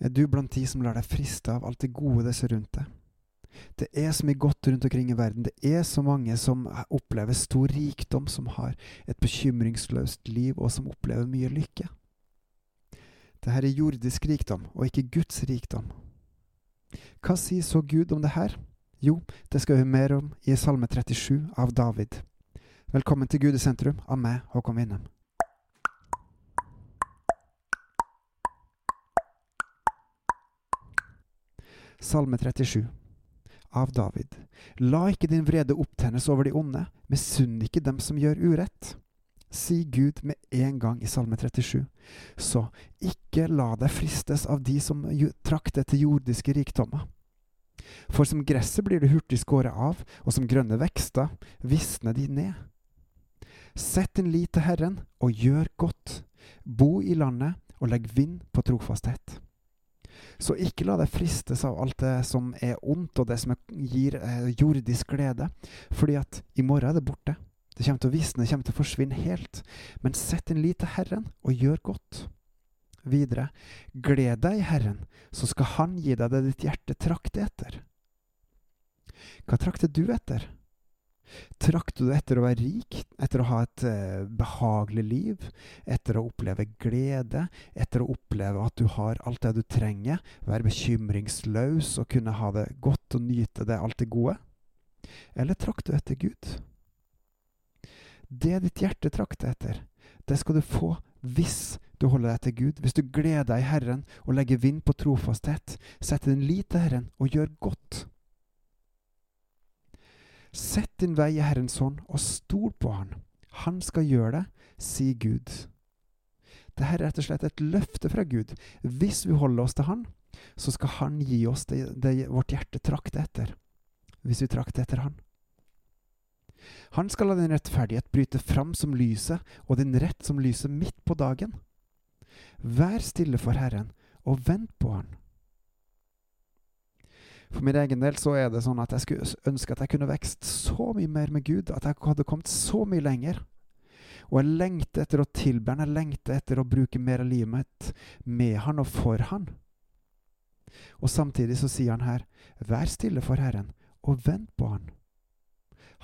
Er du blant de som lar deg friste av alt det gode det ser rundt deg? Det er så mye godt rundt omkring i verden. Det er så mange som opplever stor rikdom, som har et bekymringsløst liv, og som opplever mye lykke. Dette er jordisk rikdom, og ikke Guds rikdom. Hva sier så Gud om det her? Jo, det skal vi høre mer om i Salme 37 av David. Velkommen til Gud i sentrum av meg, Håkon Winnem. Salme 37 av David. La ikke din vrede opptennes over de onde, misunn ikke dem som gjør urett. Si Gud med en gang i Salme 37. Så ikke la deg fristes av de som trakter til jordiske rikdommer. For som gresset blir det hurtig skåret av, og som grønne vekster visner de ned. Sett din lit til Herren og gjør godt. Bo i landet og legg vind på trofasthet. Så ikke la deg fristes av alt det som er ondt, og det som gir eh, jordisk glede, fordi at i morgen er det borte. Det kommer til å visne, det kommer til å forsvinne helt. Men sett din lit til Herren, og gjør godt. Videre, gled deg i Herren, så skal Han gi deg det ditt hjerte trakter etter. Hva trakter du etter? Trakter du etter å være rik, etter å ha et eh, behagelig liv, etter å oppleve glede, etter å oppleve at du har alt det du trenger, være bekymringsløs og kunne ha det godt og nyte det alt det gode? Eller trakter du etter Gud? Det ditt hjerte trakter etter, det skal du få hvis du holder deg til Gud, hvis du gleder deg i Herren og legger vind på trofasthet, setter din lit til Herren og gjør godt. Sett din vei i Herrens hånd, og stol på Han. Han skal gjøre det, sier Gud. Dette er rett og slett et løfte fra Gud. Hvis vi holder oss til Han, så skal Han gi oss det, det vårt hjerte trakter etter. Hvis vi trakter etter Han. Han skal la din rettferdighet bryte fram som lyset, og din rett som lyset midt på dagen. Vær stille for Herren, og vent på Han. For min egen del så er det sånn at jeg skulle ønske at jeg kunne vekst så mye mer med Gud, at jeg hadde kommet så mye lenger. Og jeg lengter etter å tilbe Han, jeg lengter etter å bruke mer av livet mitt med Han og for Han. Og samtidig så sier han her, vær stille for Herren, og vent på Han.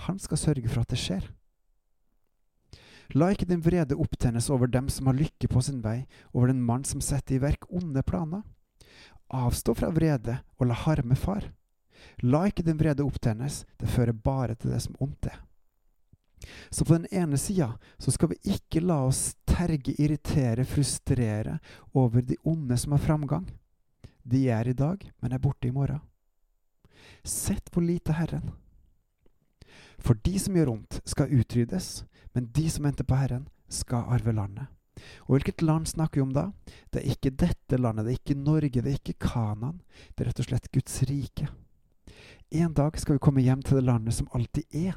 Han skal sørge for at det skjer. La ikke din vrede opptennes over dem som har lykke på sin vei, over den mann som setter i verk onde planer. Avstå fra vrede og la harme far. La ikke din vrede opptennes, det fører bare til det som ondt er. Så på den ene sida så skal vi ikke la oss terge, irritere, frustrere over de onde som har framgang. De er i dag, men er borte i morgen. Sett hvor lite Herren. For de som gjør ondt, skal utryddes, men de som venter på Herren, skal arve landet. Og hvilket land snakker vi om da? Det er ikke dette landet, det er ikke Norge, det er ikke Kanan. Det er rett og slett Guds rike. En dag skal vi komme hjem til det landet som alltid er.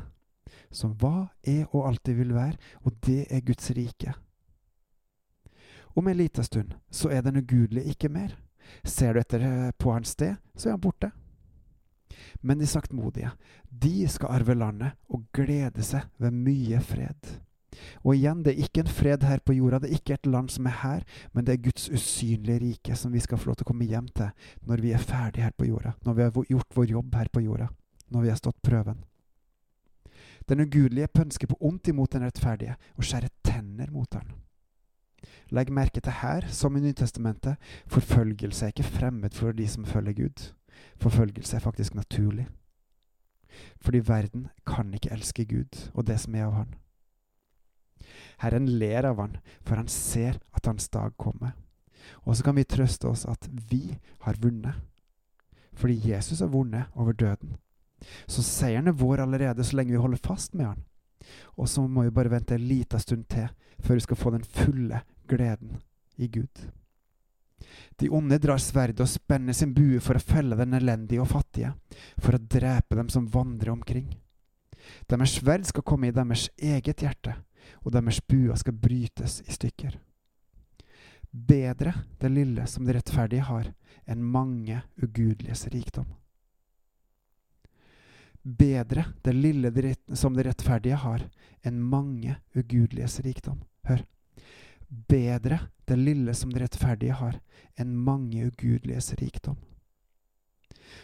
Som var, er og alltid vil være, og det er Guds rike. Om en liten stund så er den ugudelige ikke mer. Ser du etter eh, på hans sted, så er han borte. Men de saktmodige, de skal arve landet og glede seg ved mye fred. Og igjen, det er ikke en fred her på jorda, det er ikke et land som er her, men det er Guds usynlige rike som vi skal få lov til å komme hjem til når vi er ferdige her på jorda, når vi har gjort vår jobb her på jorda, når vi har stått prøven. Den ugudelige pønsker på ondt imot den rettferdige og skjærer tenner mot den. Legg merke til her, som i Nytestamentet, forfølgelse er ikke fremmed for de som følger Gud. Forfølgelse er faktisk naturlig. Fordi verden kan ikke elske Gud og det som er av Han. Herren ler av han, for han ser at hans dag kommer. Og så kan vi trøste oss at vi har vunnet. Fordi Jesus har vunnet over døden. Så seieren er vår allerede så lenge vi holder fast med han. Og så må vi bare vente en liten stund til før vi skal få den fulle gleden i Gud. De onde drar sverdet og spenner sin bue for å felle den elendige og fattige, for å drepe dem som vandrer omkring. Deres sverd skal komme i deres eget hjerte, og deres buer skal brytes i stykker. Bedre det lille som de rettferdige har, enn mange ugudeliges rikdom. Bedre det lille som de rettferdige har, enn mange ugudeliges rikdom. Hør. bedre det lille som de rettferdige har, enn mange ugudeliges rikdom.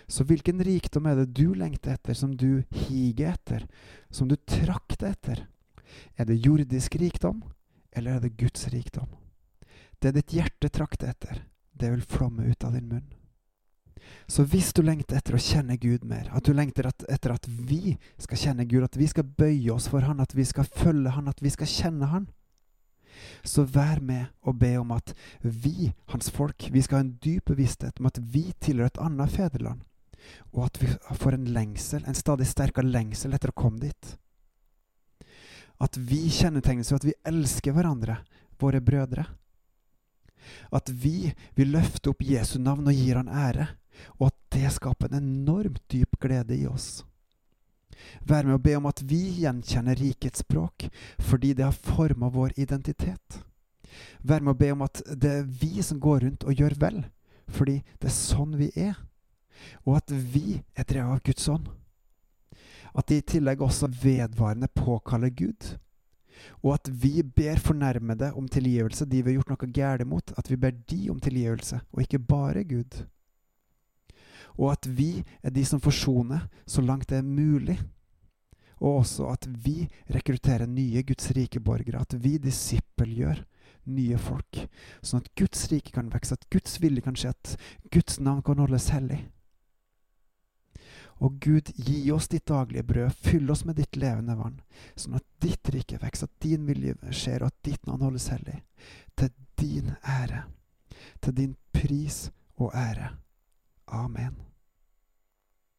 Så hvilken rikdom er det du lengter etter, som du higer etter, som du trakter etter? Er det jordisk rikdom, eller er det Guds rikdom? Det ditt hjerte trakter etter, det vil flomme ut av din munn. Så hvis du lengter etter å kjenne Gud mer, at du lengter etter at vi skal kjenne Gud, at vi skal bøye oss for Han, at vi skal følge Han, at vi skal kjenne Han, så vær med og be om at vi, Hans folk, vi skal ha en dyp bevissthet om at vi tilhører et annet fedreland, og at vi får en lengsel, en stadig sterkere lengsel etter å komme dit. At vi kjennetegnes ved at vi elsker hverandre, våre brødre. At vi vil løfte opp Jesu navn og gir han ære, og at det skaper en enormt dyp glede i oss. Vær med å be om at vi gjenkjenner rikets språk, fordi det har forma vår identitet. Vær med å be om at det er vi som går rundt og gjør vel, fordi det er sånn vi er, og at vi er drevet av Guds ånd. At de i tillegg også vedvarende påkaller Gud, og at vi ber fornærmede om tilgivelse, de vi har gjort noe galt mot, at vi ber de om tilgivelse, og ikke bare Gud og at vi er de som forsoner så langt det er mulig. Og også at vi rekrutterer nye Guds rike borgere, at vi disippelgjør nye folk, sånn at Guds rike kan vokse, at Guds vilje kan skje, at Guds navn kan holdes hellig. Og Gud, gi oss ditt daglige brød, fyll oss med ditt levende vann, sånn at ditt rike vokser, at din vilje skjer, og at ditt navn holdes hellig. Til din ære, til din pris og ære. Amen.